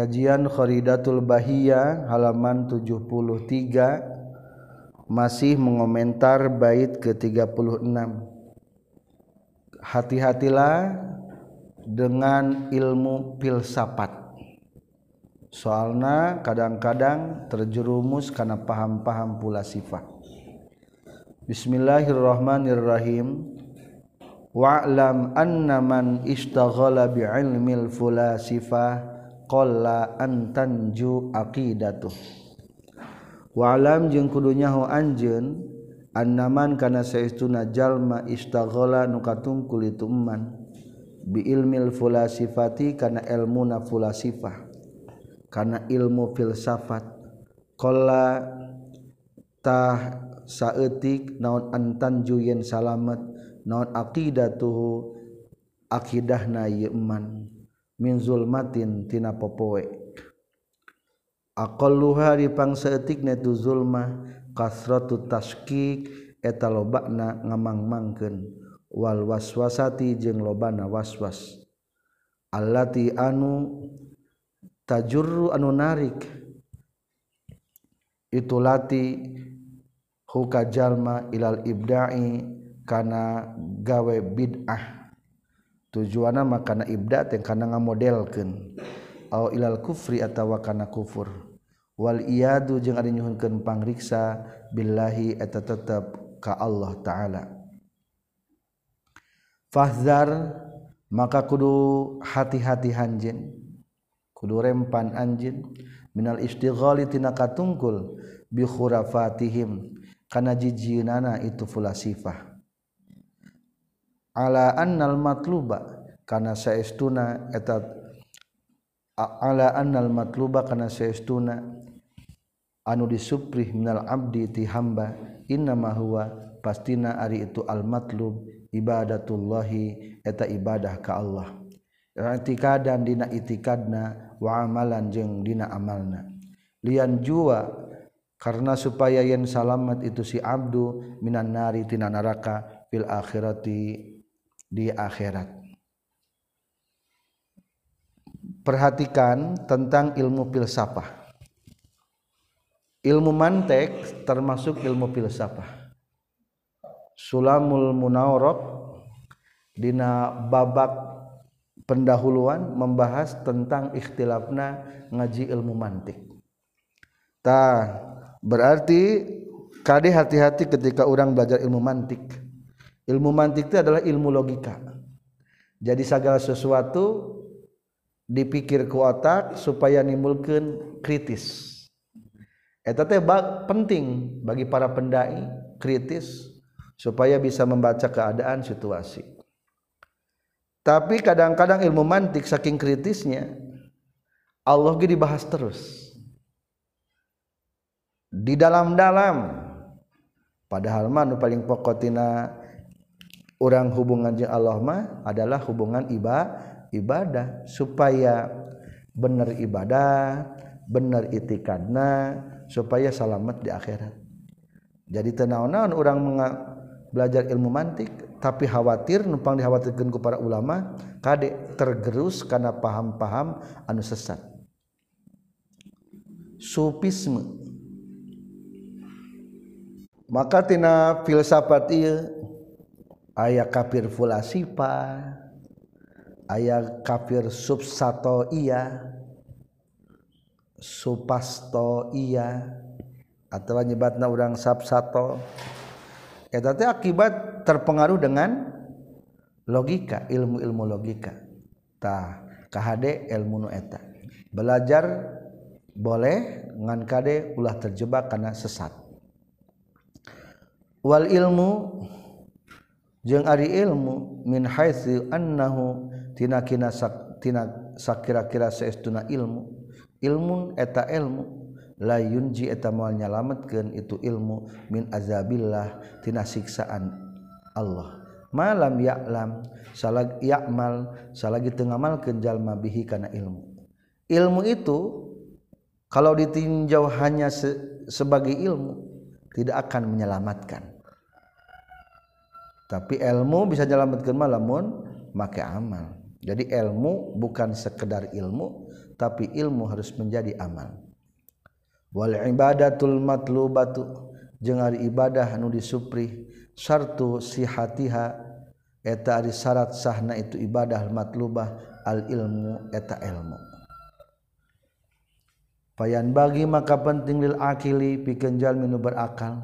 Kajian Kharidatul Bahia halaman 73 masih mengomentar bait ke-36. Hati-hatilah dengan ilmu filsafat. Soalna kadang-kadang terjerumus karena paham-paham pula sifat. Bismillahirrahmanirrahim. Wa'lam anna man ishtaghala bi'ilmil fulasifah qalla an tanju aqidatuh. Wa'lam jeung kudu nyaho anjeun annaman kana saestuna jalma istaghala nu katungkul itu eman. Bi ilmil fulasifati kana ilmuna fulasifah. Kana ilmu filsafat. Qalla tah saeutik naon antan juyen salamet naon aqidatuhu akidahna ieu min zulmatin tina popoe. Aqalluha di pangsaeutikna tu zulma kasratu taskik eta lobana ngamangmangkeun. Wal waswasati jeung lobana waswas. Allati anu tajurru anu narik. Itu lati huka jalma ilal ibda'i kana gawe bid'ah. tujuana makana ibda teh kana ngamodelkeun. Au ilal kufri atawa kana kufur. Wal iyadu jeung ari nyuhunkeun pangriksa billahi eta tetep ka Allah taala. Fahzar maka kudu hati-hati hanjeun. Kudu rempan anjeun. Minal istighali tina katungkul bi khurafatihim. Kana jijieunana itu fulasifah ala annal matluba kana saestuna eta ala annal matluba kana saestuna anu disuprih minal abdi ti hamba inna ma huwa pastina ari itu al matlub ibadatullahi eta ibadah ka Allah. I'tikadan dina itikadna wa amalan jeung dina amalna. Lian jua karena supaya yen salamat itu si abdu minan nari tina neraka fil akhirati di akhirat. Perhatikan tentang ilmu filsafah. Ilmu mantek termasuk ilmu filsafah. Sulamul Munawwarok dina babak pendahuluan membahas tentang ikhtilafna ngaji ilmu mantik. Ta berarti kade hati-hati ketika orang belajar ilmu mantik ilmu mantik itu adalah ilmu logika. Jadi segala sesuatu dipikir ke otak supaya nimbulkan kritis. Eta teh penting bagi para pendai kritis supaya bisa membaca keadaan situasi. Tapi kadang-kadang ilmu mantik saking kritisnya Allah gitu dibahas terus. Di dalam-dalam. Padahal mah paling pokok tina orang hubungan jeung Allah mah adalah hubungan iba ibadah. Supaya bener ibadah bener itikadna supaya selamat di akhirat. Jadi tenaon-naon orang belajar ilmu mantik tapi khawatir numpang dikhawatirkan ku para ulama kade tergerus karena paham-paham anu sesat. Sufisme. Maka tina filsafat iya aya kafir fulasifa aya kafir subsato iya. Supasto iya. Atau nyebatna urang sabsato eta teh akibat terpengaruh dengan logika ilmu-ilmu logika. Tah kahade ilmu nu eta. Belajar boleh ngan kade ulah terjebak karena sesat. Wal ilmu jeung ari ilmu min haitsu annahu tina kina sak tina sakira-kira saestuna ilmu. Ilmun eta ilmu la yunji eta moal nyalametkeun itu ilmu min azabillah tina siksaan Allah. Malam ya'lam salag ya'mal salagi teu ngamalkeun jalma bihi kana ilmu. Ilmu itu kalau ditinjau hanya se sebagai ilmu tidak akan menyelamatkan tapi ilmu bisa nyalamatkeun malamun make amal. Jadi ilmu bukan sekedar ilmu tapi ilmu harus menjadi amal. Wal ibadatul matlubatu. Jeung ari ibadah anu disupri syartu sihatiha. Eta ari syarat sahna itu ibadah matlubah al ilmu eta ilmu. Payan bagi maka penting lil akili pikeun jalmi nu berakal.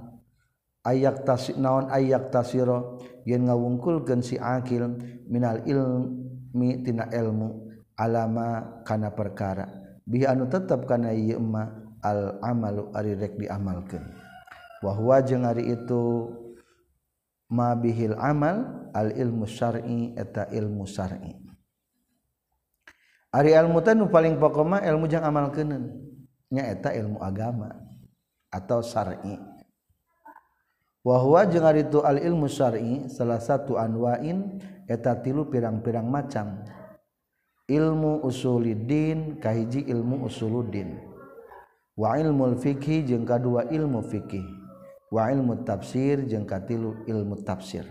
Ayak tasik naon ayak tasiro yen ngawungkulkeun si akil minal ilmi tina ilmu alama kana perkara. Bi anu tetep kana ieu emma al amalu ari rek diamalkeun. Wa huwa jeung ari itu ma bihil amal al ilmu syar'i eta ilmu syar'i. Ari ilmu teh nu paling mah ilmu jang amalkeun nya nyaeta ilmu agama atau syar'i. wahwa jeung ari itu al ilmu syar'i salah satu anwain eta tilu pirang-pirang macam. Ilmu usuliddin kahiji ilmu usuluddin. Wa ilmu fikhi jeung kadua ilmu fikih wa ilmu tafsir jeung katilu ilmu tafsir.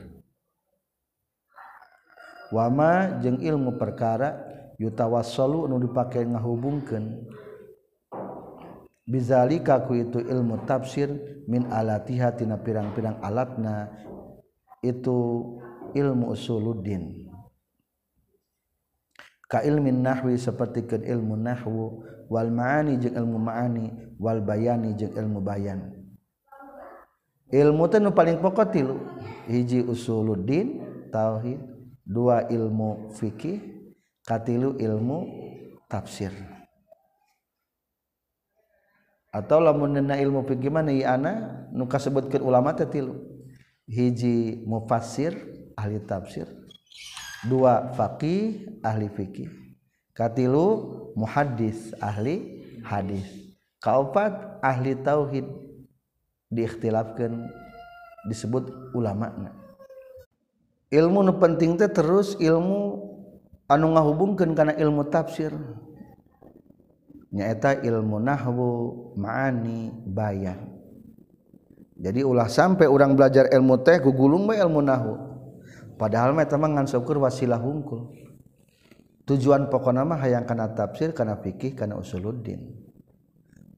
Wama jeung ilmu perkara yutawassalu nu dipake ngahubungkeun. Bizalikaku itu ilmu tafsir min alatihatina pirang-pirang alatna itu ilmu usuluddin. Ka ilmin nahwi seperti ke ilmu nahwu wal ma'ani jeung ilmu ma'ani wal bayani jeung ilmu bayan. Ilmu teh nu paling pokok tilu hiji usuluddin tauhid. Dua ilmu fikih katilu ilmu tafsir atau lamun ilmu fikih mana ana? Nu kasebutkeun ulama teh tilu. Hiji mufassir ahli tafsir. Dua faqih ahli fikih katilu muhaddis ahli hadis. Kaopat ahli tauhid. Diikhtilafkeun disebut ulama ilmu nu penting teh terus ilmu anu ngahubungkeun kana ilmu tafsir. nyaeta ilmu nahwu maani bayan jadi ulah sampai orang belajar ilmu teh gugulung bae ilmu nahwu. Padahal mah eta mah ngan syukur wasilah hungkul tujuan pokona mah hayang kana tafsir kana fikih kana usuluddin.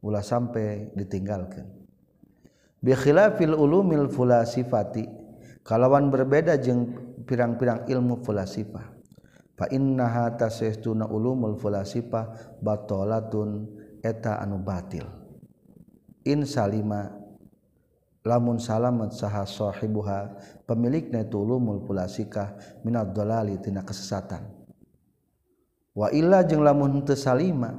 Ulah sampai ditinggalkan bi khilafil ulumil fulasifati. Kalawan berbeda jeung pirang-pirang ilmu fulasifah. fa innaha tasaytuna ulumul falasifah batalatun eta anu batil. In salima lamun salamat saha sahibuha pemilikna itu ulumul falasifah minad dalali tina kesesatan. Wa illa jeung lamun teu salima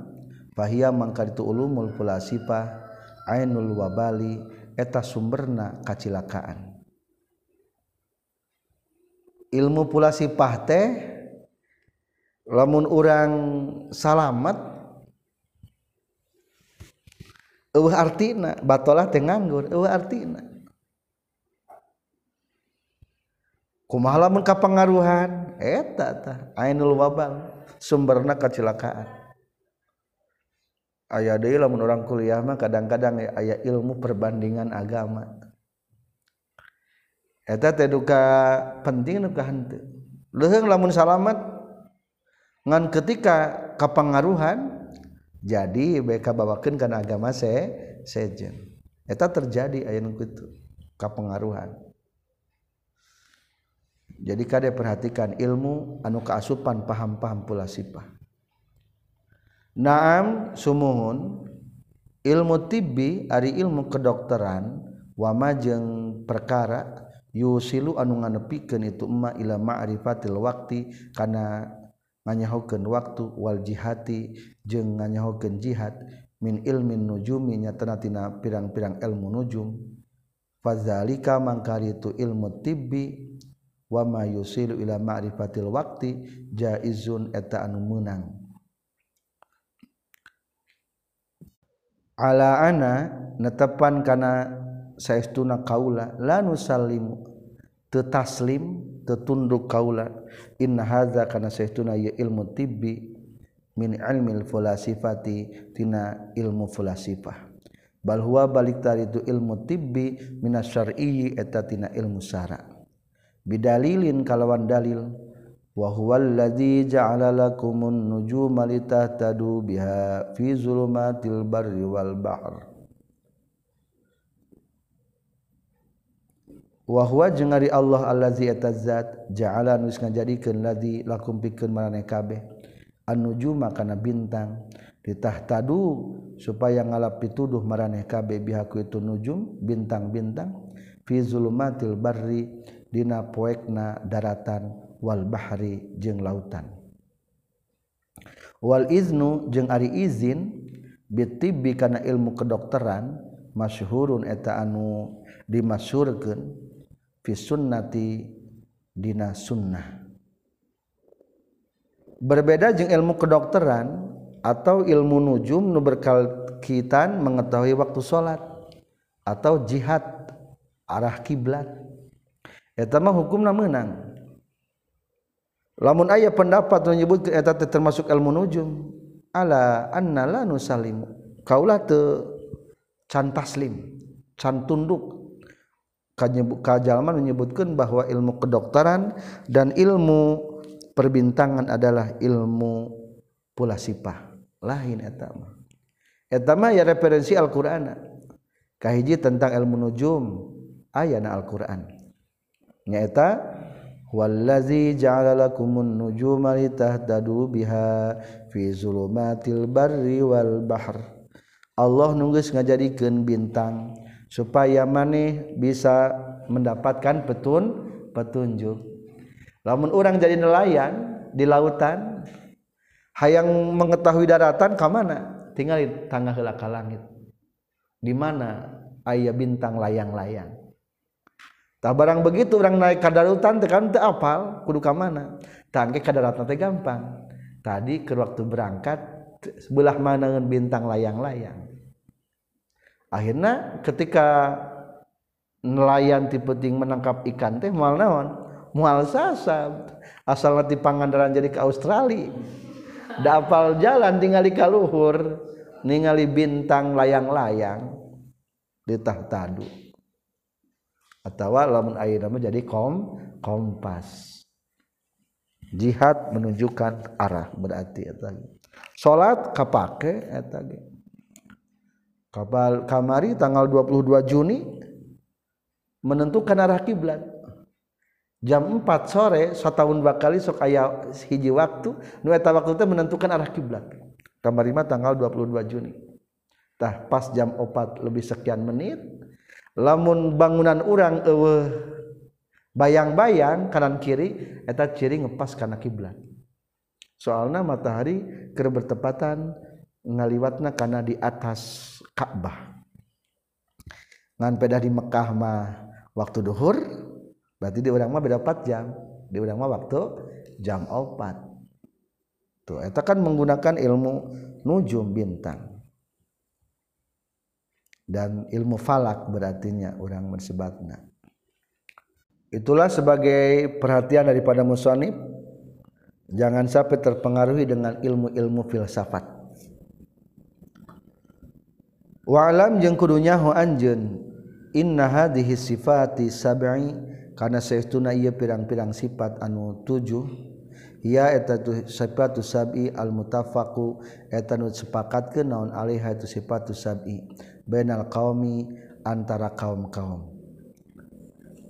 fahiya mangka itu ulumul falasifah ainul wabali eta sumberna kacilakaan. Ilmu pula teh lamun orang salamet eueuh artina batolah teu nganggur eueuh artina. Kumaha lamun kapangaruhan? Eta tah ainul wabal sumberna kecelakaan aya deui lamun urang kuliah mah kadang-kadang aya ilmu perbandingan agama. Eta teh duka penting nu ka henteu. Leuheung lamun salamat ngan ketika kepengaruhan jadi BK bawakan kan agama se sejen. Eta terjadi ayat itu kepengaruhan jadi kada perhatikan ilmu anu keasupan paham-paham pula sipah. Naam sumuhun ilmu tibi ari ilmu kedokteran wamajeng perkara yusilu anu nganepikan itu emma ila ma'rifatil waktu karena nganyahokeun waktu wal jihati jeung nganyahokeun jihad min ilmin nujumi nyatana tina pirang-pirang ilmu nujum. Fadzalika mangkari itu ilmu tibbi wa ma yusilu ila ma'rifatil waqti jaizun eta anu meunang. Ala ana netepan kana saestuna kaula la nusallimu tetaslim tetunduk kaula inna hadza kana saytuna ya ilmu tibbi min ilmil fulasifati tina ilmu fulasifah. Bal huwa balik tari itu ilmu tibbi minas syar'i eta tina ilmu syara. Bidalilin kalawan dalil wa huwal ladzi ja'ala lakumun nujuma litahtadu biha fi zulumatil barri wal bahr. wahwa jeung ari Allah allazi eta zat ja'ala nus ngajadikeun ladzi lakum pikeun maraneh kabeh. Annujuma kana bintang ditahtadu supaya ngalap pituduh maraneh kabeh. Bihaku itu nujum bintang-bintang fi zulumatil barri dina poekna daratan wal bahri jeung lautan. Wal iznu jeung ari izin bitibbi kana ilmu kedokteran masyhurun eta anu dimasyurkeun sunnati Dina sunnah. Berbeda jeung ilmu kedokteran atau ilmu nujum nu berkalkitan mengetahui waktu salat atau jihad arah kiblat. Etama hukumna menang lamun ayah pendapat menyebut eta termasuk ilmu nujum ala anna la nusallimu kaulah teu can taslim can tunduk Kajalman menyebutkan bahwa ilmu kedokteran dan ilmu perbintangan adalah ilmu pula sipah. Lain etama etama ya referensi Al-Quran. Kahiji tentang ilmu nujum ayana Al-Quran. Nyata wallazi ja'ala lakumun nujuma litahtadu biha fi zulumatil barri wal bahr. Allah nunggus ngajadikeun bintang. Supaya maneh bisa mendapatkan petun petunjuk. Namun orang jadi nelayan di lautan hayang mengetahui daratan ke mana? Tinggal di tengah helaka langit. Di mana ayah bintang layang-layang. Tak barang begitu orang naik ke daratan tekan teu apal kudu ke mana? Tangke ke daratan teh gampang. Tadi ke waktu berangkat sebelah mana bintang layang-layang akhirnya ketika nelayan tipe-ting menangkap ikan teh mual naon? Mual sasab asal nanti pangandaran jadi ke Australia. Dapal jalan tinggal di kaluhur ningali bintang layang-layang di tahtadu atau lamun nama jadi kom kompas. Jihad menunjukkan arah berarti eta salat kapake eta kapal kamari tanggal 22 Juni menentukan arah kiblat. Jam 4 sore setahun bakali sok aya hiji waktu nu eta waktu itu menentukan arah kiblat. Kamari mah tanggal 22 Juni. Tah pas jam 4 lebih sekian menit lamun bangunan orang eueuh bayang-bayang kanan kiri eta ciri ngepas kana kiblat. Soalnya matahari keur bertepatan ngaliwatna karena di atas Ka'bah ngan pedah di Mekah mah waktu duhur berarti di orang mah beda 4 jam. Di orang mah waktu jam 4 tuh itu kan menggunakan ilmu nujum bintang. Dan ilmu falak berartinya orang bersebatna. Itulah sebagai perhatian daripada musonib jangan sampai terpengaruhi dengan ilmu-ilmu filsafat walam jeung kudunyahu anjeun inna hadhihi sifati sab'i. Kana saestuna ieu pirang-pirang sifat anu tujuh ya eta tu sifatu sab'i al mutafaqu eta nu sepakatkeun naon alaiha itu sifatu sab'i bainal qaumi antara kaum-kaum.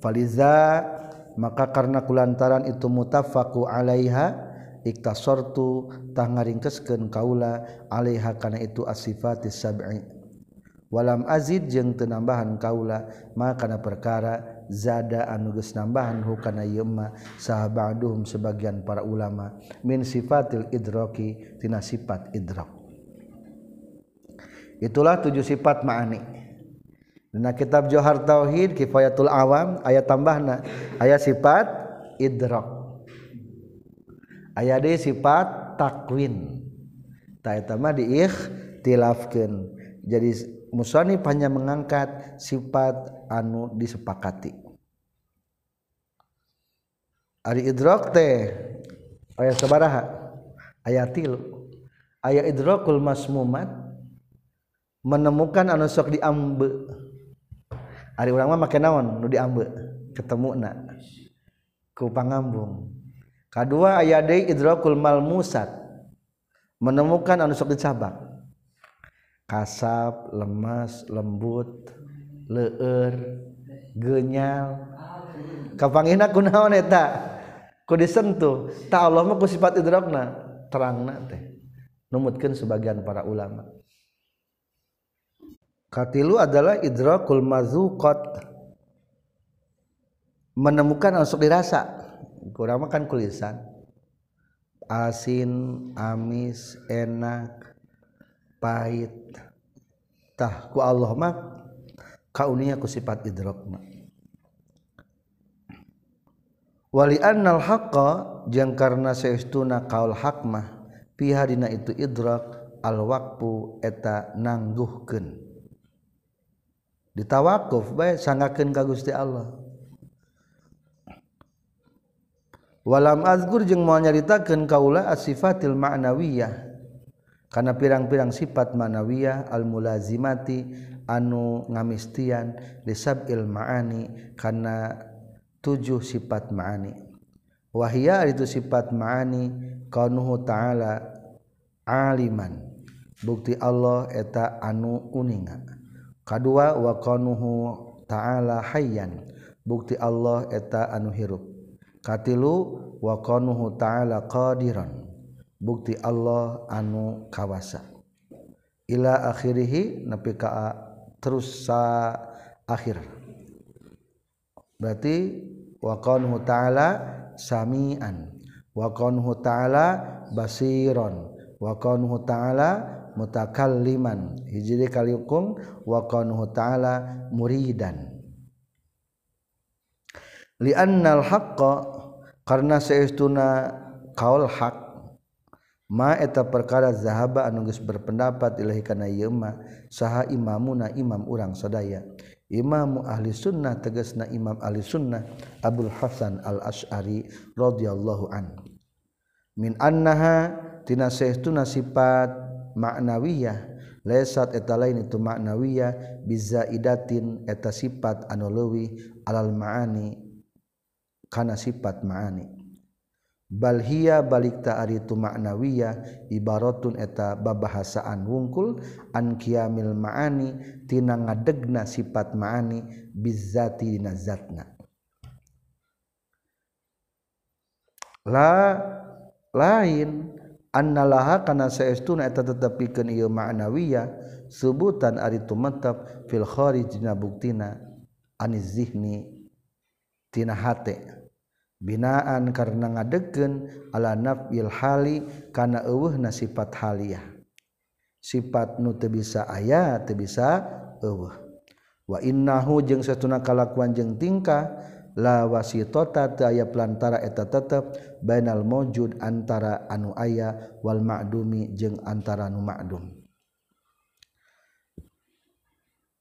Faliza maka karena kulantaran itu mutafaqu alaiha iktasortu tah ngaringkeskeun kaula alaiha kana itu asifati sab'i. walam azid jeung tenambahan kaula makana perkara zada anuges nambahan hukana yema sahabaduhum sebagian para ulama. Min sifatil idroki tina sifat idrok. Itulah tujuh sifat ma'ani. Dina kitab Johar Tauhid kifayatul awam ayat tambahna. Ayat sifat idrok. Ayat deui sifat takwin. Ta eta mah diikhtilafkeun. Jadi musani hanya mengangkat sifat anu disepakati. Ari idrok teh aya sabaraha? Aya tilu aya idrakul masmumat menemukan anu sok diambe. Ari urang mah make naon? Nu diambe ketemuna ku pangambung. Kedua aya Idrakul mal musad menemukan anusok dicabak kasap lemas lembut leer genyal. Kapangina kunaon eta? Ku disentuh. Tak Allah mah ku sifat idrakna terangna teh. Numutkeun sebagian para ulama. Katilu adalah idrakul mazuqat. Menemukan untuk dirasa. Kurang makan kulisan. Asin amis enak pahit ku Allah mah kaunia ku sifat idrak mah. Wali annal haqqa jang karna saestuna kaul haq mah piha dina itu idrak al waqfu eta nangguhkeun. Ditawakuf bae sangakeun ka Gusti Allah. Walam azkur jeung moal nyaritakeun kaula as-sifatil ma'nawiyah. Kana pirang-pirang sifat ma'nawiyah al mulazimati anu ngamistian disab'il ma'ani kana tujuh sifat ma'ani. Wahia itu sifat ma'ani kaunuhu ta'ala aliman. Bukti Allah eta anu uninga. Kadua wa kaunuhu ta'ala hayyan. Bukti Allah eta anu hirup. Katilu wa qanuhu ta'ala qadiran bukti Allah anu kawasa. Ila akhirih nepi ka terus sa akhir. Berarti wa qanuhu ta'ala samian. Wa qanuhu ta'ala basiron. Wa qanuhu ta'ala mutakalliman. Hiji kali hukum wa qanuhu ta'ala muridan. Li'annal haqqa karena seestuna kaul hak eta perkara zahaba anuges berpendapat Ilahi kana yma saha imamuna imam urang sadaya. Imamu ahli sunnah tegasna imam ahli sunnah Abdul Hasan al-ashari radhiyallahu an. Min annahatina sehtuna sifat maknawiyah lesat eta lain itu maknawiyah bizaidatin eta sifat anu leuwih alal maani kana sifat maani. Balhia balik ta'ari itu maknawiyah ibaratun eta babahasaan wungkul an kiamil ma'ani tina ngadegna sifat ma'ani bizzati dina zatna. La lain annalaha kana saestuna eta tetepikeun ieu ma'nawiyah sebutan ari tumatab fil kharij dina buktina aniz zihni tina hate binaan karena ngadeken ala nafil hali karena eueuh na sifat haliah sifat nu teu bisa aya teu bisa eueuh. Wa innahu jeung satuna kalakuan jeung tingkah la wasitota teu aya pelantara eta tetep bainal maujud antara anu aya wal ma'dumi jeung antara nu ma'dum.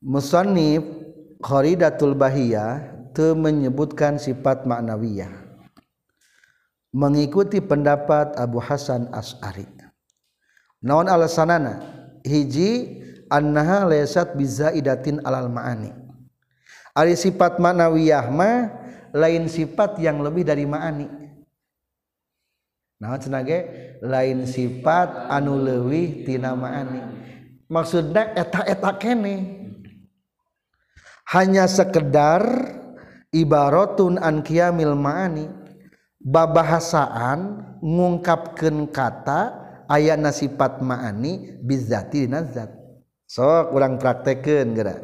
Musannif kharidatul bahiyah teu menyebutkan sifat maknawiyah. mengikuti pendapat Abu Hasan As'ari. Naon alasanana? Hiji annaha laysat bizaidatin alal ma'ani. Ari sifat ma'nawiyah mah lain sifat yang lebih dari ma'ani. Naon cenage? Lain sifat anu leuwih tina ma'ani. Maksudna eta-eta kene. Hanya sekedar ibaratun an qiyamil ma'ani. babahasaan ngungkapkan kata ayat nasifat ma'ani bizati nazat sok kurang praktekin gerak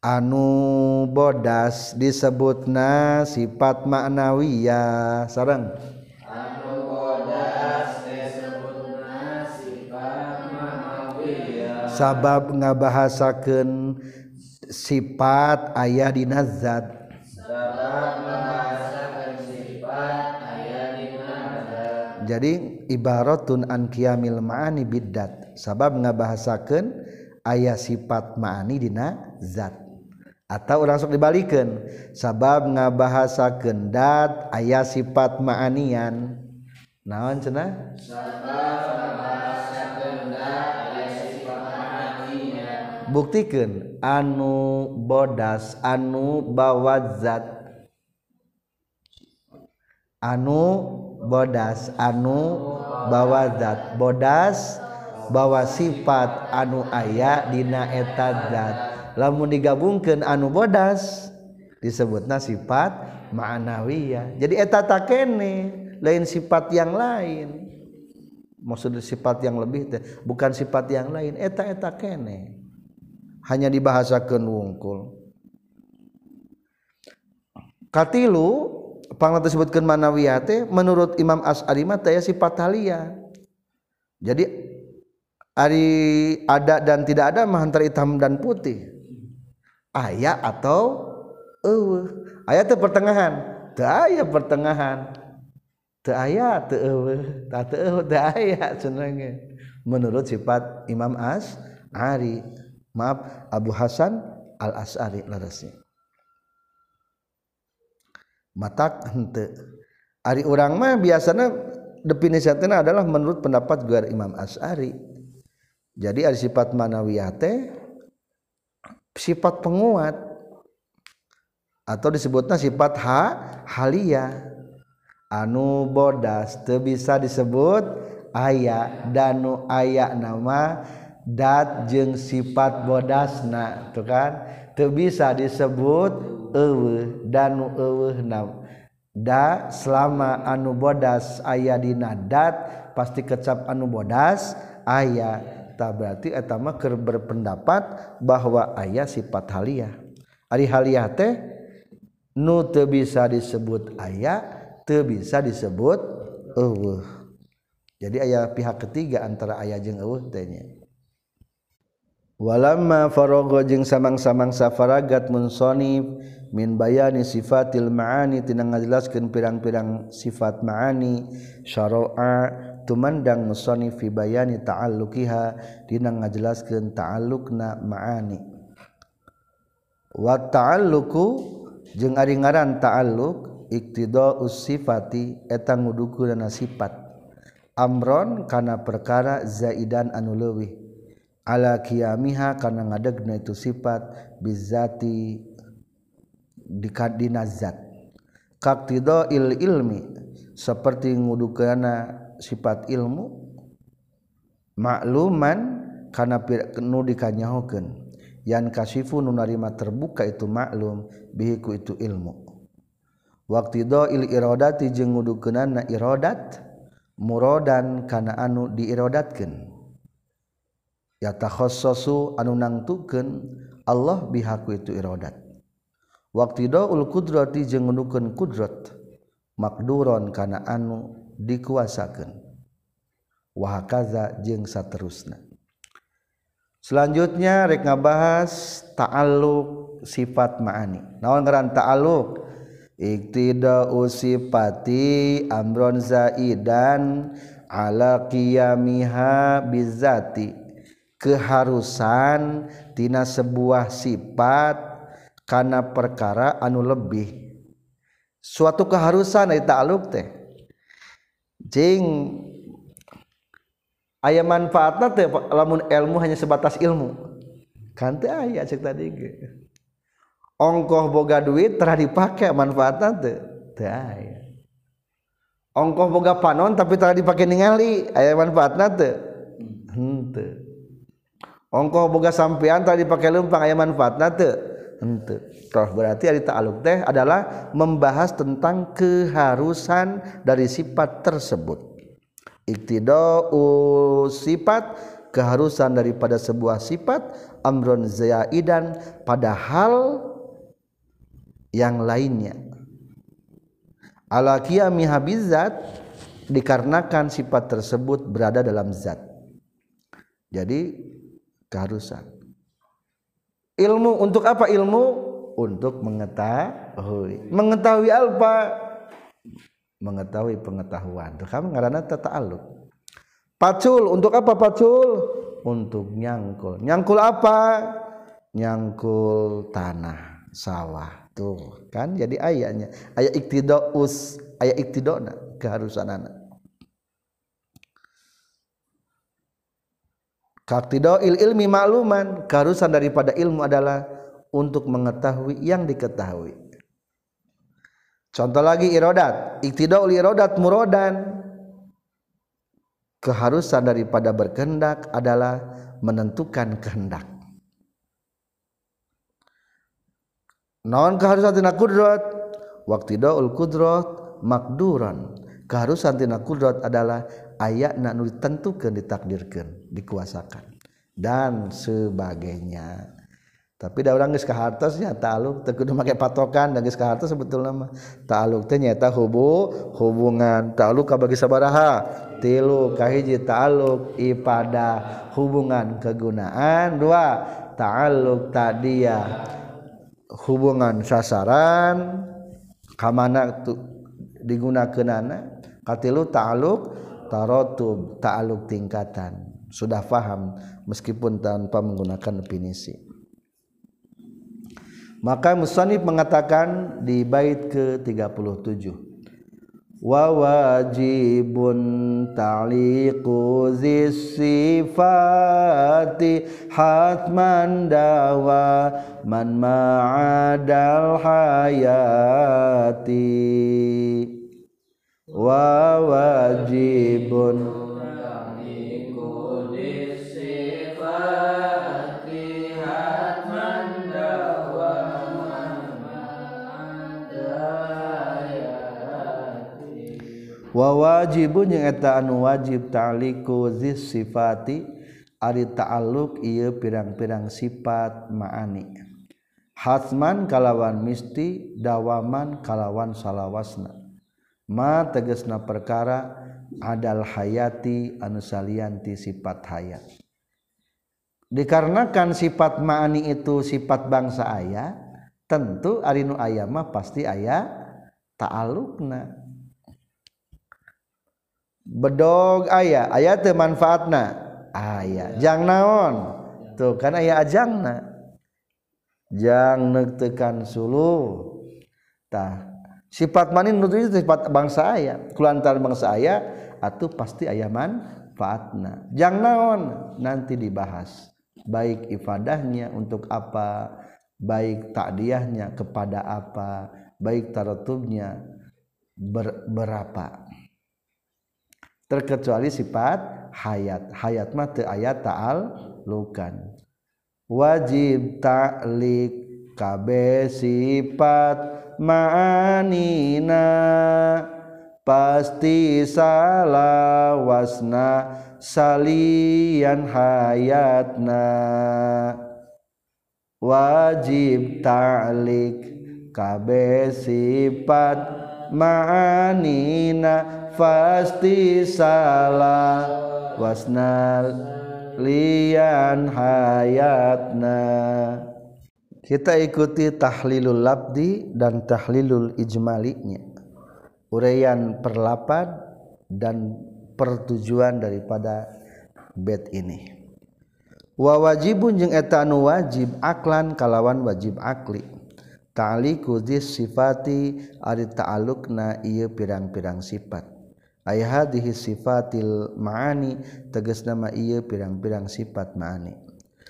anu bodas disebutna sifat maknawiyah sarang anu bodas disebutna sifat ma'nawiyah. Sabab ngabahasakeun sifat ayah dinazat sabab jadi ibaratun an qiyamil ma'ani biddat. Sabab ngabahasakeun aya sifat ma'ani dina zat. Atau urang sok dibalikkeun sabab ngabahasakeun dat aya sifat ma'anian. Naon cenah? Sabab dat aya sifat buktikeun anu bodas anu bawa zat anu bodas anu bawa zat. Bodas bawa sifat anu aya dina eta zat. Lamun digabungkan anu bodas disebutna sifat ma'nawiyah jadi eta takene lain sifat yang lain. Maksud sifat yang lebih teh bukan sifat yang lain eta eta kene. Hanya dibahasakeun wungkul. Katilu pangna disebutkan manawiyah teh menurut Imam As'ari mah sifat halia jadi ari ada dan tidak ada mah antara hitam dan putih. Ayat atau eueuh? Ayat teh pertengahan. Teu aya pertengahan. Teu aya teu eueuh. Tah teu eueuh teu aya menurut sifat Imam As'ari. Maaf Abu Hasan Al As'ari larasnya mata hente Ari orang mah biasanya definisinya adalah menurut pendapat Guar Imam As'ari. Jadi ada sifat manawiyate sifat penguat atau disebutnya sifat ha halia. Anu bodas teu bisa disebut aya danu aya nama dat jeung sifat bodasna tuh kan? bisa disebut ewe danu ewe nam da selama anu bodas ayah dina dat pasti kecap anu bodas ayah tak berarti etama ker berpendapat bahwa ayah sifat haliah. Ari haliah teh nu teu bisa disebut ayah teu bisa disebut eueuh jadi ayah pihak ketiga antara ayah jeung eueuh teh nya. walama farogo jeung samang-samangsa faragat munsoni min bayani sifatil ma'ani tina ngajelaskeun pirang-pirang sifat ma'ani syara'a tumandang musonib fi bayani ta'alluqiha dina ngajelaskeun ta'alluqna ma'ani. Wa ta'alluqu jeung ari ngaran ta'alluq iktida'us sifati eta ngudukeunana sifat. Amron kana perkara zaidan anu leuwih. ala kiamiha karena ngadegna itu sifat bizati dikadina zat. Kaktido il ilmi seperti ngudukana sifat ilmu makluman karena nu dikanyahokeun yan kasifu nu narima terbuka itu maklum bihiku itu ilmu. Waktu il irodati jeung ngudukeunana irodat murodan kana anu diirodatkeun yatakhassasu anu nangtukeun Allah bihaku itu iradat waqtidaul qudrati jeung nukeun qudrat maqduron kana anu dikuasakeun. Wa hakaza jeung saterusna. Selanjutnya rek ngabahas ta'alluq sifat ma'ani. Naon ngaran ta'alluq? Iktida'u sifati amron zaidan ala qiyamiha bizati. keharusan tina sebuah sifat karena perkara anu lebih. Suatu keharusan dari ta'aluk teh jeng ayah manfaatnya teh lamun ilmu hanya sebatas ilmu. Kan teh ayah cek tadi ongkoh boga duit terah dipakai manfaatnya teh teh ayah ongkoh boga panon tapi terah dipakai ningali ayah manfaatnya teh. Hmm Henteu ongkoh boga sampeyan tadi dipakai lumpang aya manfaat toh berarti hari ta'aluk teh adalah membahas tentang keharusan dari sifat tersebut. Iktidau sifat keharusan daripada sebuah sifat amron zaidan pada hal yang lainnya. Ala qiyami habizat dikarenakan sifat tersebut berada dalam zat. Jadi keharusan. Ilmu untuk apa ilmu? Untuk mengetahui. Mengetahui apa? Mengetahui pengetahuan. Itu kamu ngarana tata'alluq pacul untuk apa pacul? Untuk nyangkul. Nyangkul apa? Nyangkul tanah sawah. Tuh kan jadi ayatnya ayat iktidaus. Ayat iktidona keharusan anak il ilmi makluman keharusan daripada ilmu adalah untuk mengetahui yang diketahui. Contoh lagi irodat. Iktidaul irodat murodan. Keharusan daripada berkehendak adalah menentukan kehendak. Naon keharusan tina kudrat. Waktu daul kudrat makduran. Keharusan tina kudrat adalah ayat nak nu ditentukan ditakdirkan dikuasakan dan sebagainya. Tapi da urang geus ka hartosnya taluk ta'aluk teu kudu make patokan da geus ka hartos sebetulna mah. Ta'aluk teh nyaeta hubu hubungan ta'aluk ka bagi sabaraha tilu kahiji ta'aluk ipada hubungan kegunaan. Dua ta'aluk tadia hubungan sasaran kamana tu digunakeunana. Katilu ta'aluk tarotub ta'aluk tingkatan. Sudah faham meskipun tanpa menggunakan definisi maka musannif mengatakan di bait ke-37. Wa wajibun ta'liqu sifati hatman dawa man ma'adal hayati wa wajibun wa wajibun yang eta anu wajib ta'liku zis sifati ari ta'alluq ieu pirang-pirang sifat ma'ani. Hatman kalawan misti dawaman kalawan salawasna. Ma tegesna perkara adalah hayati anu salianti sifat hayat. Dikarenakan sifat maani itu sifat bangsa ayah tentu Arinu ayamah pasti ayah ta'alukna. Bedog aya ayat manfaatna? Aya. Jang naon? Tuh kan aya ajangna. Jang nektekan sulu tah sifat manin nutu sifat bangsa aya. Kulantar bangsa aya atuh pasti aya manfaatna jang naon nanti dibahas baik ifadahnya untuk apa baik takdiahnya kepada apa baik taratubnya ber, berapa. Terkecuali sifat hayat. Hayat mata ayat ta'al lukan wajib ta'lik kabe sifat ma'anina pasti salawasna salian hayatna. Wajib ta'lik kabe sifat ma'anina pasti salah wasna lian hayatna. Kita ikuti tahlilul labdi dan tahlilul ijmalinya. Uraian perlapan dan pertujuan daripada bed ini. Wa wajibun jeung eta wajib aklan kalawan wajib akli. Ta'liqu sifati ari ta'alukna ieu pirang-pirang sifat. Ayah hadhihi sifatil ma'ani tegas nama iya pirang-pirang sifat ma'ani.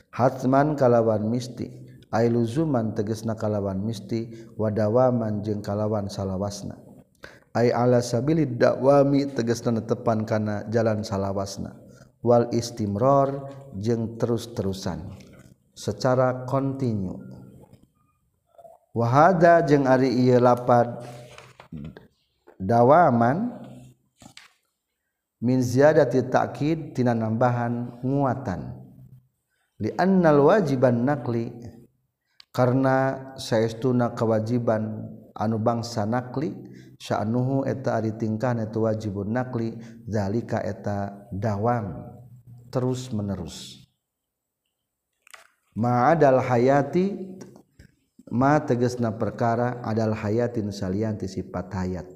Hatman kalawan misti, ay luzuman tegesna kalawan misti wadawaman jeung kalawan salawasna. Ay ala sabilid dakwami tegesna netepan kana jalan salawasna. Wal istimror jeung terus-terusan. Secara kontinu. Wahada jeung ari ieu lapad dawaman min ziyadati ta'kid tina nambahan nguatan. Li annal wajiban naqli karena saestuna kewajiban anu bangsa nakli sya'nuhu eta ari tingkah eta wajibun nakli zalika eta dawam terus menerus. Ma adal hayati ma tegesna perkara adal hayatin salianti sifat hayat.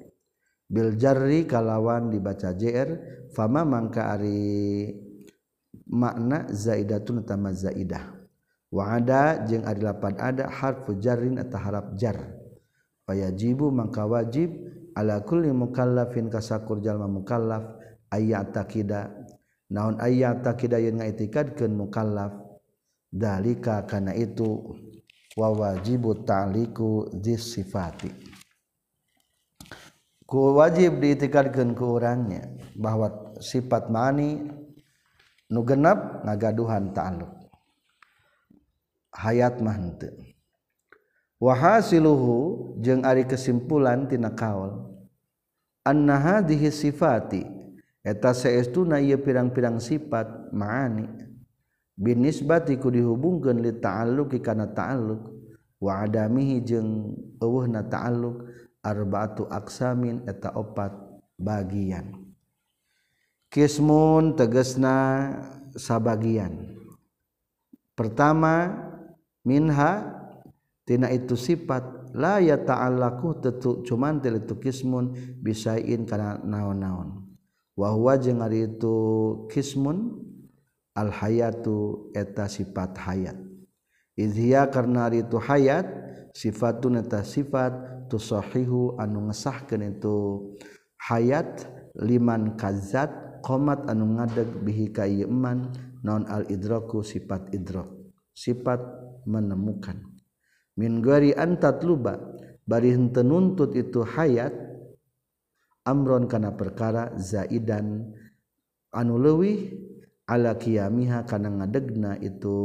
Biljarri kalawan dibaca jr fama mangka ari makna zaidatun utama zaidah waada jeung ari lapan ada harfu jarrin atau harap jar. Fayajibu mangka wajib ala kulli mukallafin kasakur jalma mukallaf ayat takida. Naon ayat takida yang ngaitikadkeun mukallaf? Dalika kana itu. Wa wajibu ta'liku sifati. Ku wajib diitikadkan ke orangnya bahwa sifat mani nu genep ngagaduhan ta'aluk hayat wa wahasiluhu jeung ari kesimpulan tina kaol anna hadhihi sifati eta saestuna ieu pirang-pirang sifat maani. Binisbati ku dihubungkeun li ta'alluqi kana ta'alluq. Wa adamihi jeung eueuhna ta'alluq arbaatu aksamin eta opat bagian. Kismun tegesna sabagian. Pertama minha tina itu sifat la ya ta'allaku tetu cuman til itu kismun bisain kana naon-naon. Wa huwa jeung ari itu kismun al hayatu eta sifat hayat. Izia karena ari itu hayat sifatun eta sifat tusahihu anu ngesahkeun itu hayat liman kazat qomat anu ngadeg bihi ka ieu iman non al idraku sifat idrak sifat menemukan. Min gari antat luba bari henteu nuntut itu hayat amron kana perkara zaidan. Anu leuwih ala qiyamiha kana ngadegna itu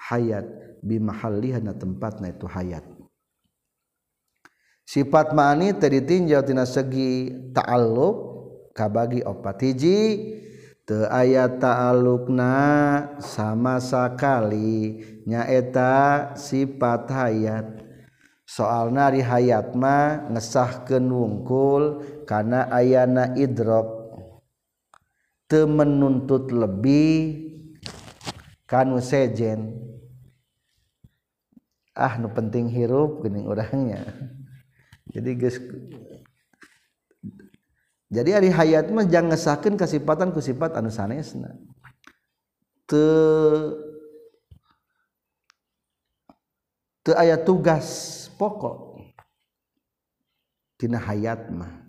hayat bimahalliha na tempatna itu hayat. Sifat mani tadi tinjau tina segi ta'alluq kabagi opat hiji ayat taalukna sama sakali nyaeta sifat hayat. Soal nari hayatma ngesahkeun wungkul kana ayana idrok. Teu menuntut lebih kanu sejen. Ah nu penting hirup geuning urangnya. Jadi guys jadi hari hayat mah jangan ngesahkan kesifatan ku sifat anu sanesna. Te te ayat tugas pokok. Tina hayat mah.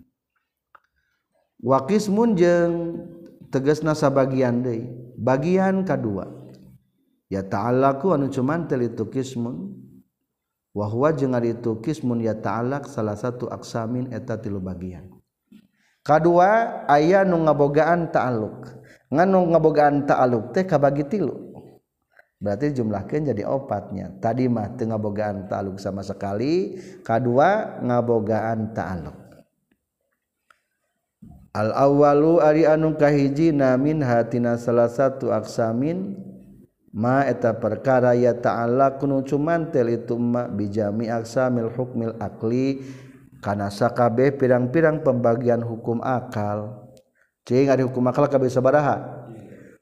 Wakis munjeng tegas nasa bagian deh bagian kedua ya ta'alaku anu cuman telitu kismun wahwa jengar itu kismun ya ta'alak salah satu aksamin eta tilu bagian. kedua aya nu ngabogaan ta'aluk. Nganu ngabogaan ta'aluk teh kabagi tilu. Berarti jumlahkan jadi opatnya. Tadi mah teu ngabogaan ta'aluk sama sekali kedua ngabogaan ta'aluk. Al awwalu ari anu kahijina min hatina salah satu aksamin ma eta perkara ya ta'ala kunu cuman tel itu ma bijami aksamil hukmil akli kana sakabe pirang-pirang pembagian hukum akal. Cing ada hukum akal kabeh sabaraha?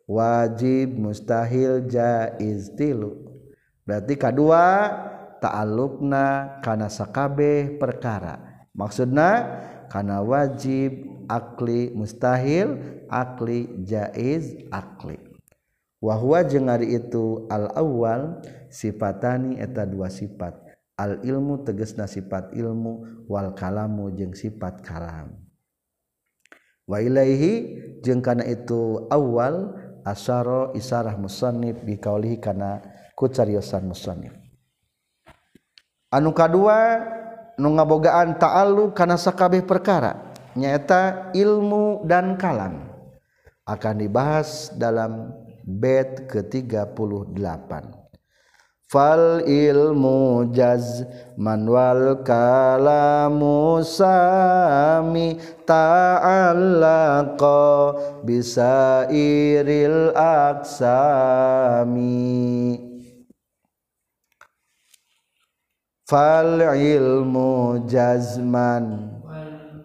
Wajib mustahil jaiz tilu. Berarti kedua ta'alluqna kana sakabe perkara. Maksudna kana wajib akli mustahil akli jaiz akli. Wahwa jeung ari itu al awal sifatani eta dua sifat al ilmu tegesna sifat ilmu wal kalamu jeung sifat kalam. Wa ilaihi jeung kana itu awal asyara isarah musannif bi kaulihi kana ku cariosan musannif. Anu kadua nu ngabogaan ta'alluq kana sakabeh perkara nyaeta ilmu dan kalam akan dibahas dalam bet ke-38 fal ilmu jaz manwal kalamu sami ta'allaqa bisa iril aksami. Fal ilmu jazman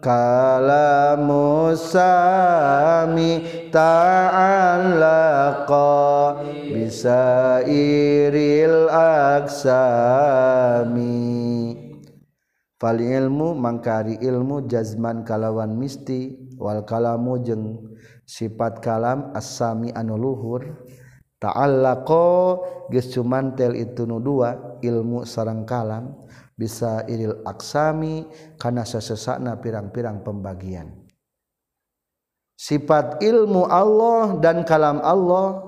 kalamu sami ta'allaqa bisa iril aksami. Fal ilmu mangkari ilmu jazman kalawan misti wal kalamu jeng sifat kalam asami anu luhur. Ta'allaqa geus cuman tel itu nu dua ilmu sareng kalam. Bisa iril aksami karena sesesakna pirang-pirang pembagian. Sifat ilmu Allah dan kalam Allah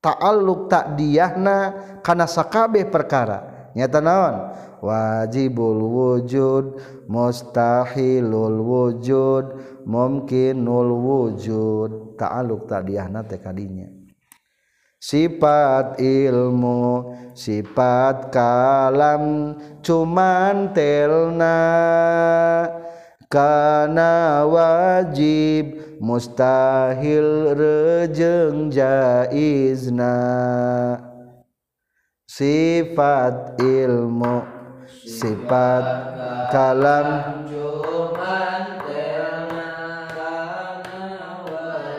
ta'alluq tak diyahna karena sakabeh perkara. Nyata naon? Wajibul wujud mustahilul wujud mungkinul wujud. Ta'aluk tadiahna teh kadinya sifat ilmu sifat kalam cuman telna. Kana wajib mustahil rejeng jaizna. Sifat ilmu sifat kalam.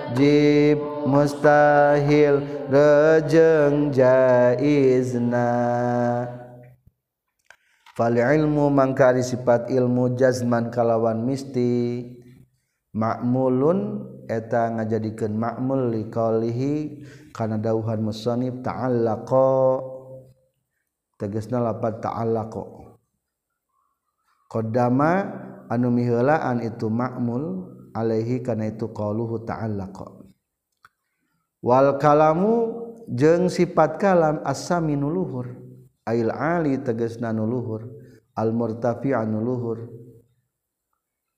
Wajib mustahil rejeng jaizna. Fal ilmu mangkari sifat ilmu jazman kalawan misti. Makmulun eta ngajadikeun makmul liqaulihi kana dauhan musannif ta'allaqa tegasna lapat ta'allaqa qaddama anu miheulaan itu makmul alaihi kana itu qauluhu ta'allaqa wal kalamu jeng sifat kalam asami nuluhur ail ali tegesna nuluhur al murtafi anuluhur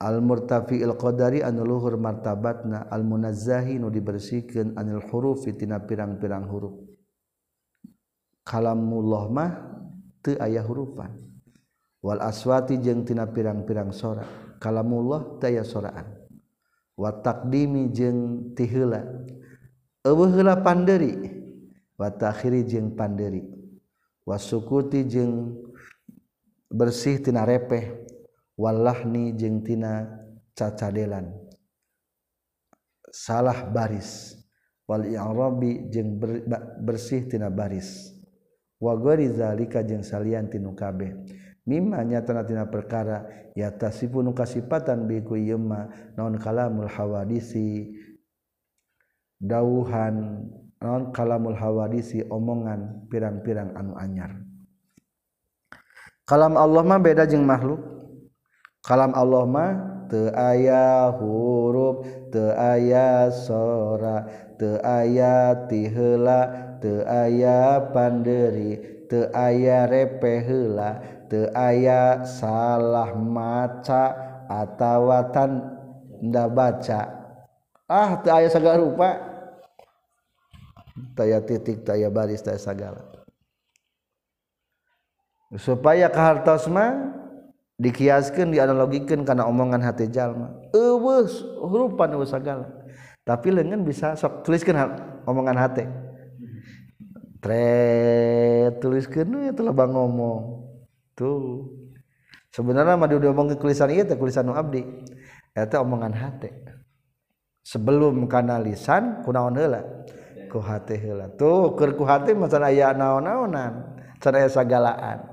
al murtafi il qadari anuluhur martabatna. Al munazzahi nu dibersihkeun anil huruf tina pirang-pirang huruf. Kalamullah mah teu aya hurufan. Wal aswati jeung tina pirang-pirang sora. Kalamullah teu aya soraan. Wa taqdimi jeung tiheula eueuhla panderi. Watakhiri jeung panderi. Wasukuti jeng bersih tina repeh. Wallahni jeng tina cacadelan. Salah baris. Wal i'rabi jeung jeng bersih tina baris. Wa ghairi zalika jeung salian tinu kabeh. Mimma nyatana tina perkara ya tasifun kasipatan bi ku yema naon kalamul hawadisi dauhan non kalamul hawadisi omongan pirang-pirang anu anyar. Kalam Allah mah beda jeung makhluk. Kalam Allah mah teu aya huruf teu aya sora teu aya tiheula teu aya panderi teu aya repe heula teu aya salah maca atawa tanda baca. Ah teu aya sagala rupa taya titik taya baris taya sagala. Supaya kahartosma dikiaskan dianalogikan karena omongan hati jalma eueuh hurupan eueuh sagala. Tapi lengan bisa sok tuliskan omongan hati. Tre tuliskan ya telah bang ngomong. Tuh. Sebenarnya mah dia omong tulisan iya tulisan nu abdi. Eta omongan hati. Sebelum kana lisan kunaon heula? ku hati heula. Tuh keur ku hati mah can aya naon-naonan can aya sagalaan.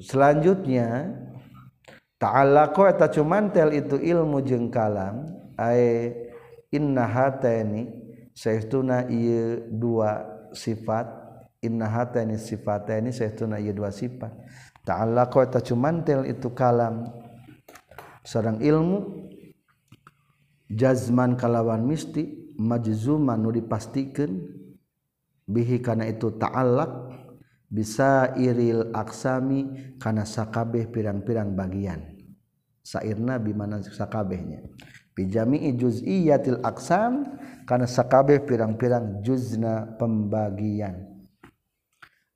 Selanjutnya ko eta cumantel itu ilmu jeung kalam ai inna hataini saestuna ieu dua sifat inna hataini sifataini saestuna ieu dua sifat. Ta'allaqu eta cumantel itu kalam. sarang ilmu jazman kalawan misti majzuman nu dipastikan bihi kana itu ta'allaq bisa iril aksami kana sakabeh pirang-pirang bagian. Sairna bimana sakabehnya. Bijami'i juz'iyatil aksam kana sakabeh pirang-pirang juzna pembagian.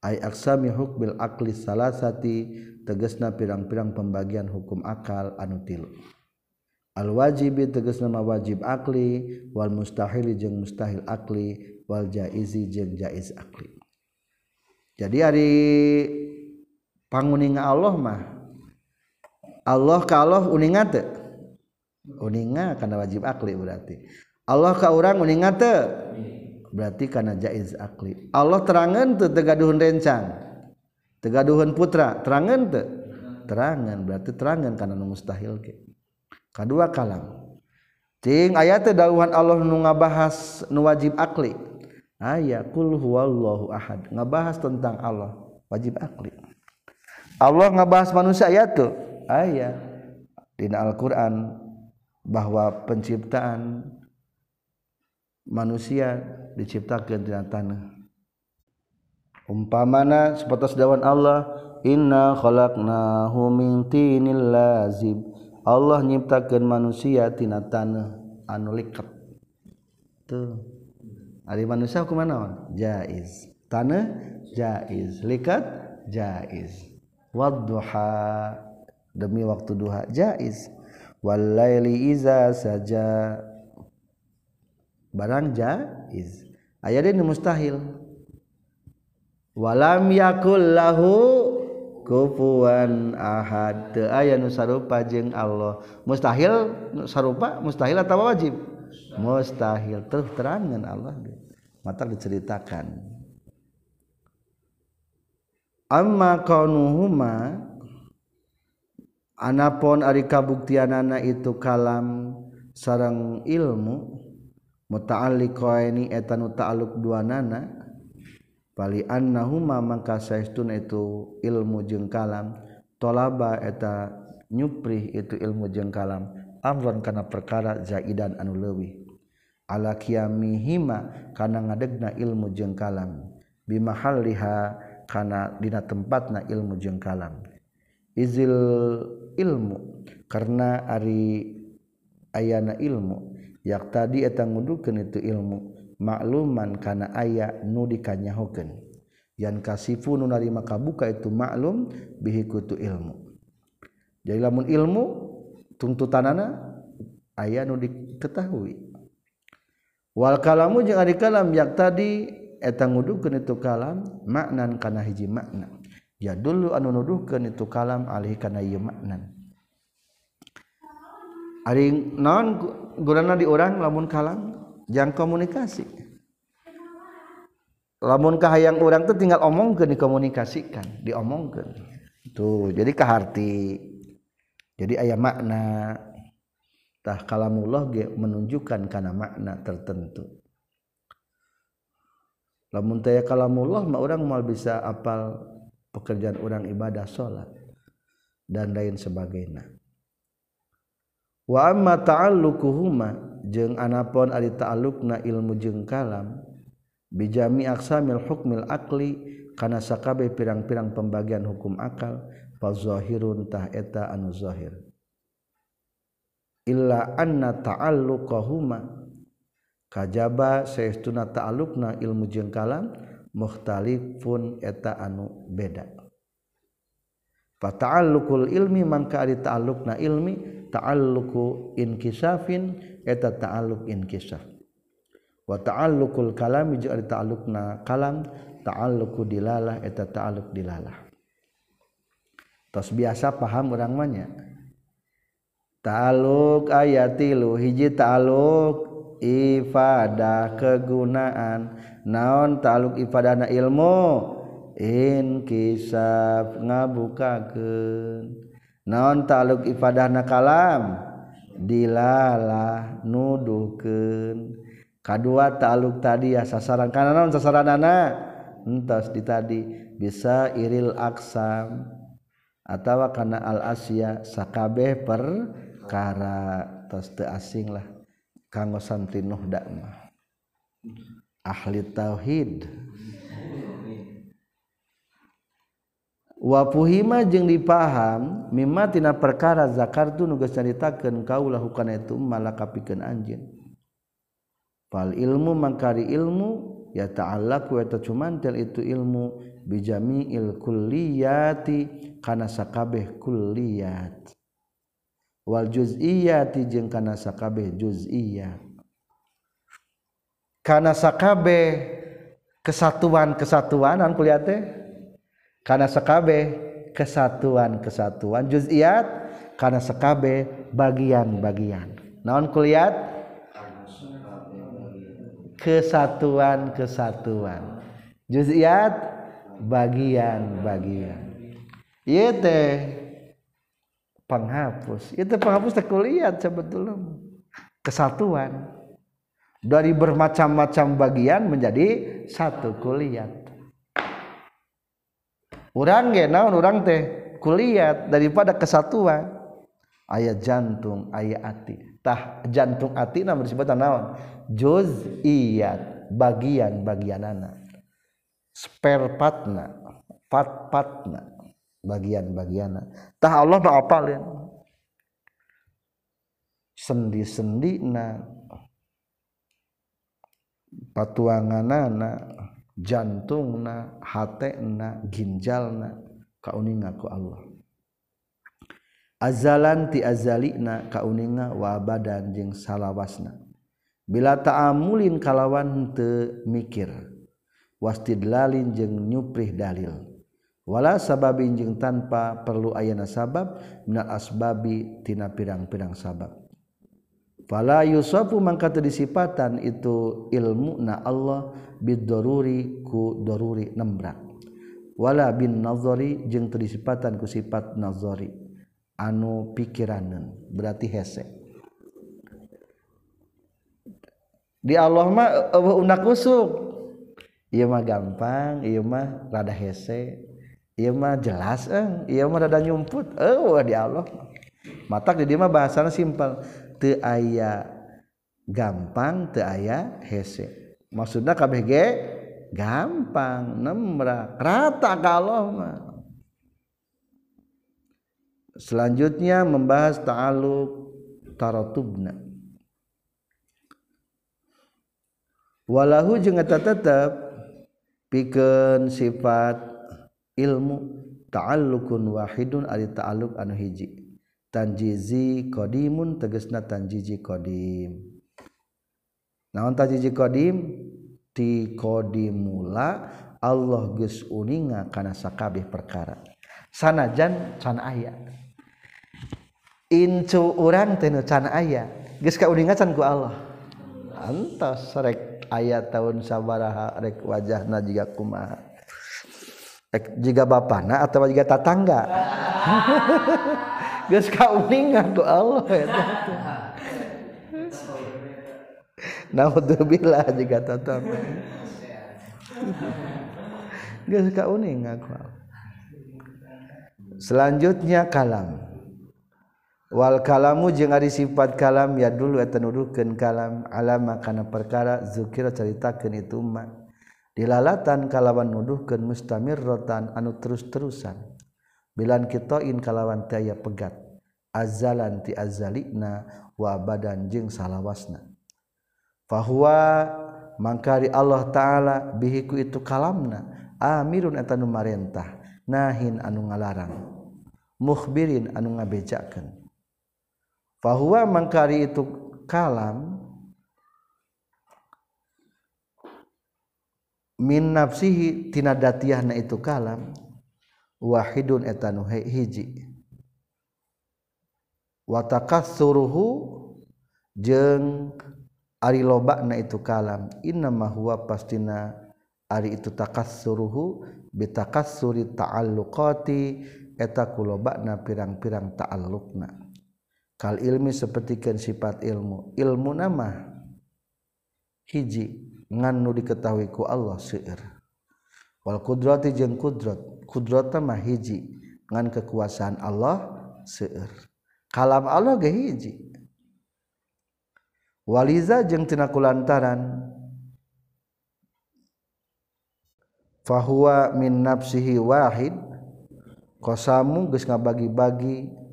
Ay aksami hukbil akli salasati tegesna pirang-pirang pembagian hukum akal anu tilu al-wajibi teges nama wajib akli wal mustahili jeung mustahil akli wal jaizi jeung jaiz akli. Jadi hari panguninga Allah mah Allah ka Allah uninga teu uninga kana wajib akli berarti. Allah ka urang uninga teu berarti kana jaiz akli. Allah terangan teu tegaduhun rencang. Tegaduhan putra terangan te terangan berarti terangan karena mustahil ke. Kedua kalam ting ayat dauhan Allah nu ngabahas nu wajib akli. Ayat kul huwallahu ahad. Ngabahas tentang Allah wajib akli. Allah ngabahas manusia ayat tuh ayat di Al-Qur'an bahwa penciptaan manusia diciptakan di tanah umpamana seperti dawan Allah inna khalaqnahu min tinil lazib Allah nyiptakeun manusia tina tanah anu liket tuh. Ari manusia kumaha jaiz. Tanah jaiz. Likat jaiz. Wadduha demi waktu duha jaiz. Walaili iza saja. Barang jaiz. Aya mustahil walam yakul lahu kufuwan ahad. Teu aya nu sarupa jeung Allah. Mustahil sarupa mustahil atau wajib? Mustahil. Terus terangkan Allah mata diceritakan. Amma kaunuhuma anapon ari kabuktianana itu kalam sarang ilmu muta'alliqaini eta nu ta'alluq duanana Bali annahuma mangka saestuna itu ilmu jeung kalam tolaba eta nyupri itu ilmu jeung kalam amron kana perkara zaidan anu leuwih. Ala qiyamihima kana ngadegna ilmu jeung kalam bimahalliha kana dina tempatna ilmu jeung kalam. Izil ilmu karena ari ayana ilmu yak tadi eta ngudukeun itu ilmu. makluman kana aya nu dikanyahokeun. Yan kasifu nu narima kabuka itu maklum bihi kutu ilmu. Jadi lamun ilmu tuntutanana aya nu diketahui. Wal kalamu jeung ari kalam yak tadi eta ngudukeun itu kalam maknan kana hiji makna. Ya dulu anu nuduhkeun itu kalam alih kana ieu maknan. Ari naon gunana diurang lamun kalam? Jangan komunikasi. Lamunkah yang orang tuh tinggal omong ke dikomunikasikan diomongkan tuh jadi keharti jadi ayam makna. Tah kalamullah menunjukkan karena makna tertentu. Lamun taya kalamullah mah orang mau bisa apal pekerjaan orang ibadah sholat dan lain sebagainya. Wa amma ta'alluquhuma jeung anapon ari ta'alluqna ilmu jeung kalam bijami aksamil hukmil akli kana sakabeh pirang-pirang pembagian hukum akal fa zahirun tah eta anu zahir. Illa anna ta'alluqahuma kajaba saestuna ta'alluqna ilmu jeung kalam mukhtalifun eta anu beda. Fa ta'alluqul ilmi mangka ari ta'alluqna ilmi ta'alluqu inkisafin eta ta'alluq inkisaf wa ta'alluqul kalami jeung ari ta'alluqna kalam ta'alluqu dilalah eta ta'alluq dilalah. Tos biasa paham urang mah nya. Ta'alluq ayatilu hiji ta'alluq ifadah kegunaan. Naon ta'alluq ifadahna ilmu? Inkisaf ngabukakeun. naon taluk ifadah nakalam dilala nuduken kadua taluk tadi ya sasaran kana naon sasaran anak entos di tadi bisa iril aksam atau karena al asya sakabeh perkara. Tos teu asing lah kanggo santri nuh ahli tauhid. Wapuhima jeung dipaham mimmatina perkara zakartu nugas caritakeun kaulah hukana itu malaka pikeun anjeun. Fal ilmu mangkari ilmu ya ta'allaqu eta cumantel itu ilmu bijami'il kulliyati kana sakabeh kulliyat. Wal juz'iyati jeung kana sakabeh juz'iyat kana sakabeh kesatuan-kesatuan kuliah teh karena sekabeh kesatuan-kesatuan juziat karena sekabeh bagian-bagian. Naon kulihat? Kesatuan-kesatuan juziat bagian-bagian. Iya teh penghapus. Itu penghapus teh kulihat sebetulnya. Kesatuan. Dari bermacam-macam bagian menjadi satu kulihat orang ge naon orang teh? Kulihat daripada kesatuan. Ayat jantung ayat hati tah jantung atina disebut naon? Juz'iyat bagian-bagian anak spare partna part partna bagian-bagian tah Allah mah apalin? Sendi-sendi na patuanganana jantungna hatena ginjalna kauninga ku Allah. Azalan ti azalina kauninga wa badan jeung salawasna. Bila ta'amulin kalawan teu mikir wastidlalin jeung nyuprih dalil. Wala sababin jeung tanpa perlu ayana sabab minal asbabi tina pirang-pirang sabab. Fala yusafu mangka disipatan itu ilmu na Allah bidoruri ku doruri nembrak. Wala bin nazari jeung disipatan ku sifat nazari. Anu pikiranan berarti hese. Di Allah mah uh, unak usuk. Iya mah gampang iya mah rada hese. Iya mah jelas eh. Iya mah rada nyumput. Eh di Allah. Matak di dia mah bahasana simpel aya gampang te aya hese. Maksudnya KBG gampang nembra rata kalau selanjutnya membahas ta'aluk tarotubna walahu jeung eta tetep pikeun sifat ilmu ta'alluqun wahidun ari ta'alluq anu hiji tanjizi qdimun tegesna tanjiji qdim naon tajiji qdim ti qdimula Allah geus uninga kana sakabeh perkara. Sanajan can aya. Incu urang teu can aya. Geus kauninga can ku Allah. Antos rek aya tahun sabaraha rek wajahna jiga kumaha. Rek jiga bapana atawa jiga tatangga? geus kauningan ku Allah eta Naudzubillah jika tetap. Geus kauningan ku Selanjutnya kalam. Wal kalamu jeung ari sifat kalam ya dulu eta nuduhkeun kalam alama kana perkara zukira caritakeun itu mah dilalatan kalawan nuduhkeun mustamirrotan anu terus-terusan bilan kitoin kalawan taya pegat. Azalan ti azalikna wa badan jeung salawasna. Fahuwa mangkari Allah taala bihiku itu kalamna. Amirun eta nu marentah nahin anu ngalarang. Mukhbirin anu ngabejakeun. Fahuwa mangkari itu kalam min nafsihi tina datiahna itu kalam wahidun etanu hiji. Watakas suruhu jeng ari lobakna itu kalam. Inna mahwa pastina ari itu takas suruhu bitakas suri ta'alluqati eta kulobakna pirang-pirang ta'alluqna. Kal ilmi sepertikan sifat ilmu. Ilmu nama hiji ngan nu diketahui ku Allah seueur. Wal qudrati jeung qudrat kudrat mah hiji ngan kekuasaan Allah seueur. Kalam Allah ge hiji. Waliza jeung tina kulantaran. Fahuwa min nafsihi wahid. Kosamu geus ngabagi-bagi.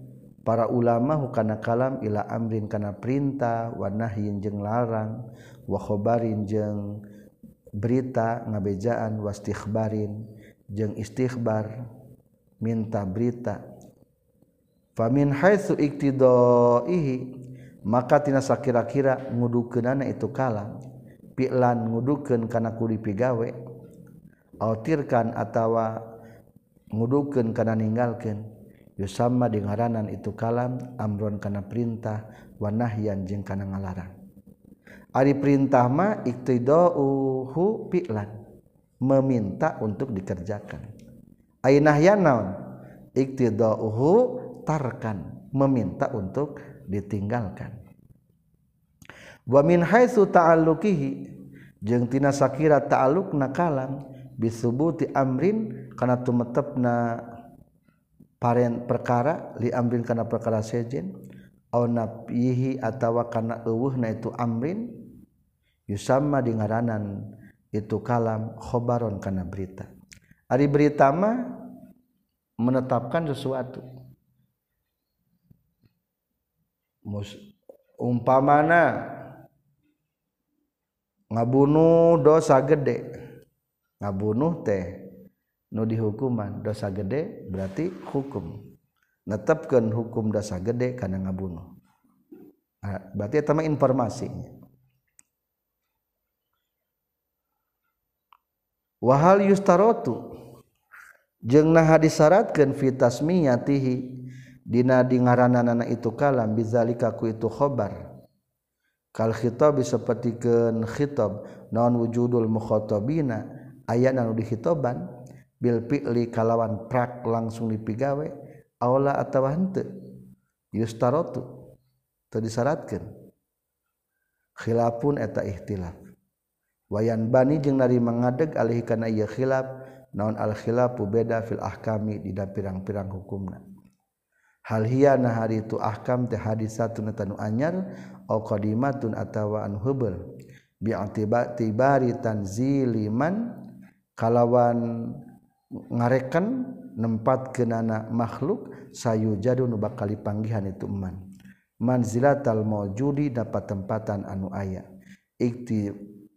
Para ulama hukana kalam ila amrin kana perintah wa nahyin jeung larang wa khobarin jeung berita ngabejaan wastighbarin jeung istighbar minta berita. Famin haitsu iktidaihi maka tina sakira-kira ngudukeunana itu kalam pi'lan ngudukeun kana kuli pigawe. Autirkan atawa ngudukeun kana ninggalkeun. Yusamma dingaranan itu kalam amron kana perintah wa nahyan jeung kana ngalarang. Ari perintah mah iktidauhu pi'lan. Meminta untuk dikerjakan. Ai nahyan naon? Iktidauhu tarkan meminta untuk ditinggalkan. Wa min haitsu ta'alluqihi jeung tina sakira ta'alluqna kalam bisubuti amrin kana tumetepna paren perkara li amrin kana perkara sejen nahi atawa kana na itu amrin yusama di ngaranan itu kalam khobaron karena berita. Hari berita mah menetapkan sesuatu. Mus umpamana ngabunuh dosa gede. Ngabunuh teh nu dihukuman dosa gede berarti hukum. Netapkan hukum dosa gede karena ngabunuh. Ah, berarti sama informasinya. wahal yustarotu. Jeung nah disyaratkan fitasmiyatihi dina dingaranana itu kalam bizalika ku itu khobar. Kal khitab sapertikeun khitab naon wujudul mukhatabina aya anu dihitoban. Bil fi'li kalawan prak langsung dipigawe aula atawa henteu. Yustarotu. Teu disyaratkeun. Khilafun eta ikhtilaf. wayan bani jeung nari mangadeg alih kana ieu khilaf naon al khilafu beda fil ahkami di pirang-pirang hukumna. Hal hiya nah hari itu ahkam teh hadisatun tanu anyar au qadimatun atawa an hubul bi tibari tanziliman kalawan ngarekan nempat kenana makhluk sayu jadu nu bakal panggihan itu man manzilatal maujudi dapat tempatan anu aya. Ikti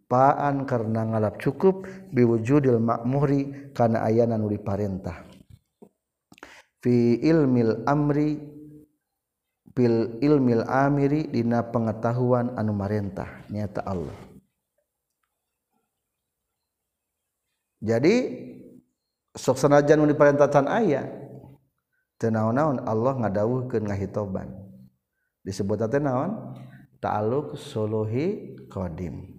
paan karena ngalap cukup biwujudil makmuri karena ayana nuli parentah fi ilmil amri fil ilmil amiri dina pengetahuan anu marentah nyata Allah. Jadi sok sanajan nu diparentatan aya teu naon-naon Allah ngadawuhkeun ngahitoban. Disebut teh naon? Ta'alluq suluhi qadim.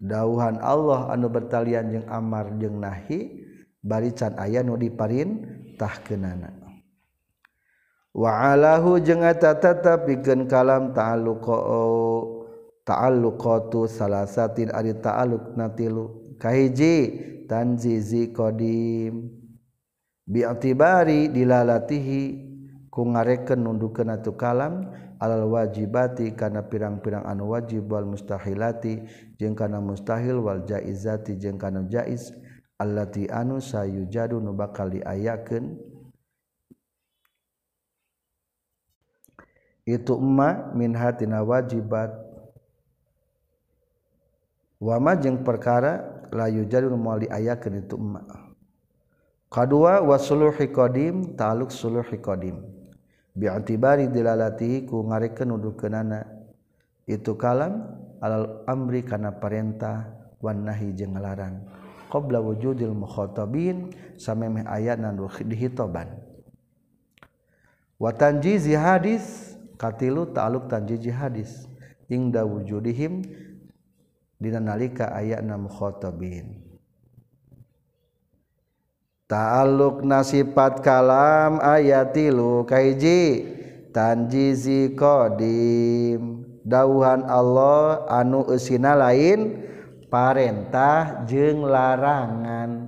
dauhan Allah anu bertalian jeung Amar jeung nahi barican aya nu diparintahkeunana wa'alahu jeung eta tetep pikeun kalam ta'alluqa ta'alluqatu salasatin ari ta'alluq natilu kahiji tanzizi kodim bi'tibari dilalatihi ku ngareken nundukeun atu kalam alal wajibati kana pirang-pirang anu wajib wal mustahilati jeung kana mustahil wal jaizati jeung kana jaiz allati anu sayujadu nu bakal diayakeun. Itu emma min hatina wajibat. Wama jeung perkara layu jadu nu moal diayakeun itu emma. Kadua wasuluhi qadim taluk suluhi qadim bi'atibari dilalatihi ku ngarekeun nuduhkeunana itu kalam alal amri kana perintah wan nahi jeung ngalarang. Qabla wujudil mukhatabin samemeh ayat nu dihitoban. Wa tanjizi hadis katilu ta'aluk tanjizi hadis. Ingda wujudihim dina nalika ayatna mukhatabin. Ta'aluk nasipat kalam ayat tilu kaiji tanjizi qadim dauhan Allah anu usina lain parentah jeng larangan.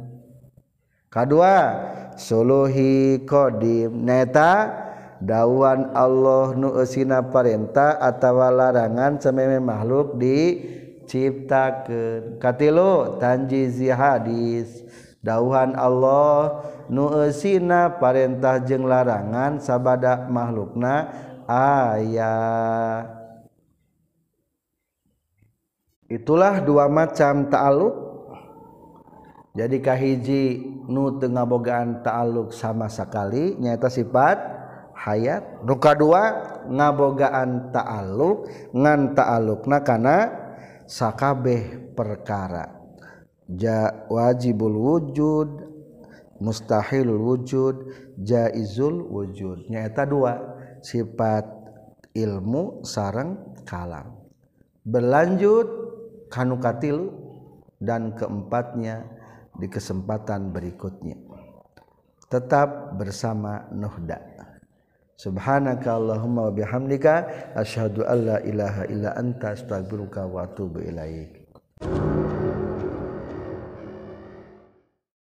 Kedua suluhi qadim neta dawan Allah nu usina parentah atau larangan sememe makhluk diciptakan katilu tanjizi hadis. dauhan Allah nusina Parentah jeung larangan sabada makhlukna ayah itulah dua macam ta'aluk jadikah hiji nu tengah bogaan ta'aluk sama sekali nyata sifat hayat. Nuka dua ngabogaan ta'aluk ngan ta'alukna kana sakabeh perkara. Ja wajibul wujud mustahil wujud jaizul wujud. Nyata dua sifat ilmu sarang kalam. Berlanjut kanukatilu. Dan keempatnya di kesempatan berikutnya. Tetap bersama Nuhda Subhanaka Allahumma wa bihamdika asyhadu alla ilaha illa anta astaghfiruka wa atubu ilaik